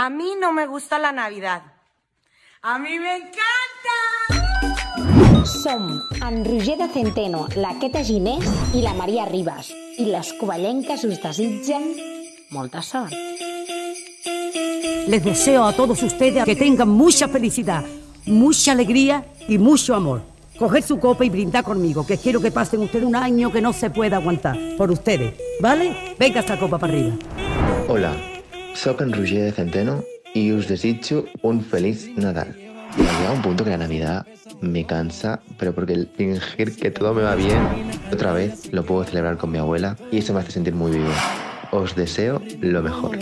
A mí no me gusta la Navidad. A mí me encanta. Som en Roger de Centeno, la Queta Ginés i la Maria Ribas. I les covellenques us desitgen molta sort. Les deseo a todos ustedes que tengan mucha felicidad, mucha alegría y mucho amor. Coger su copa y brindar conmigo, que quiero que pasen ustedes un año que no se pueda aguantar. Por ustedes, ¿vale? Venga esta copa para arriba. Hola, sóc en Roger de Centeno y os desitjo un feliz Nadal. Llega un punto que la Navidad me cansa, pero porque el fingir que todo me va bien, otra vez lo puedo celebrar con mi abuela y eso me hace sentir muy vivo. Os deseo lo mejor.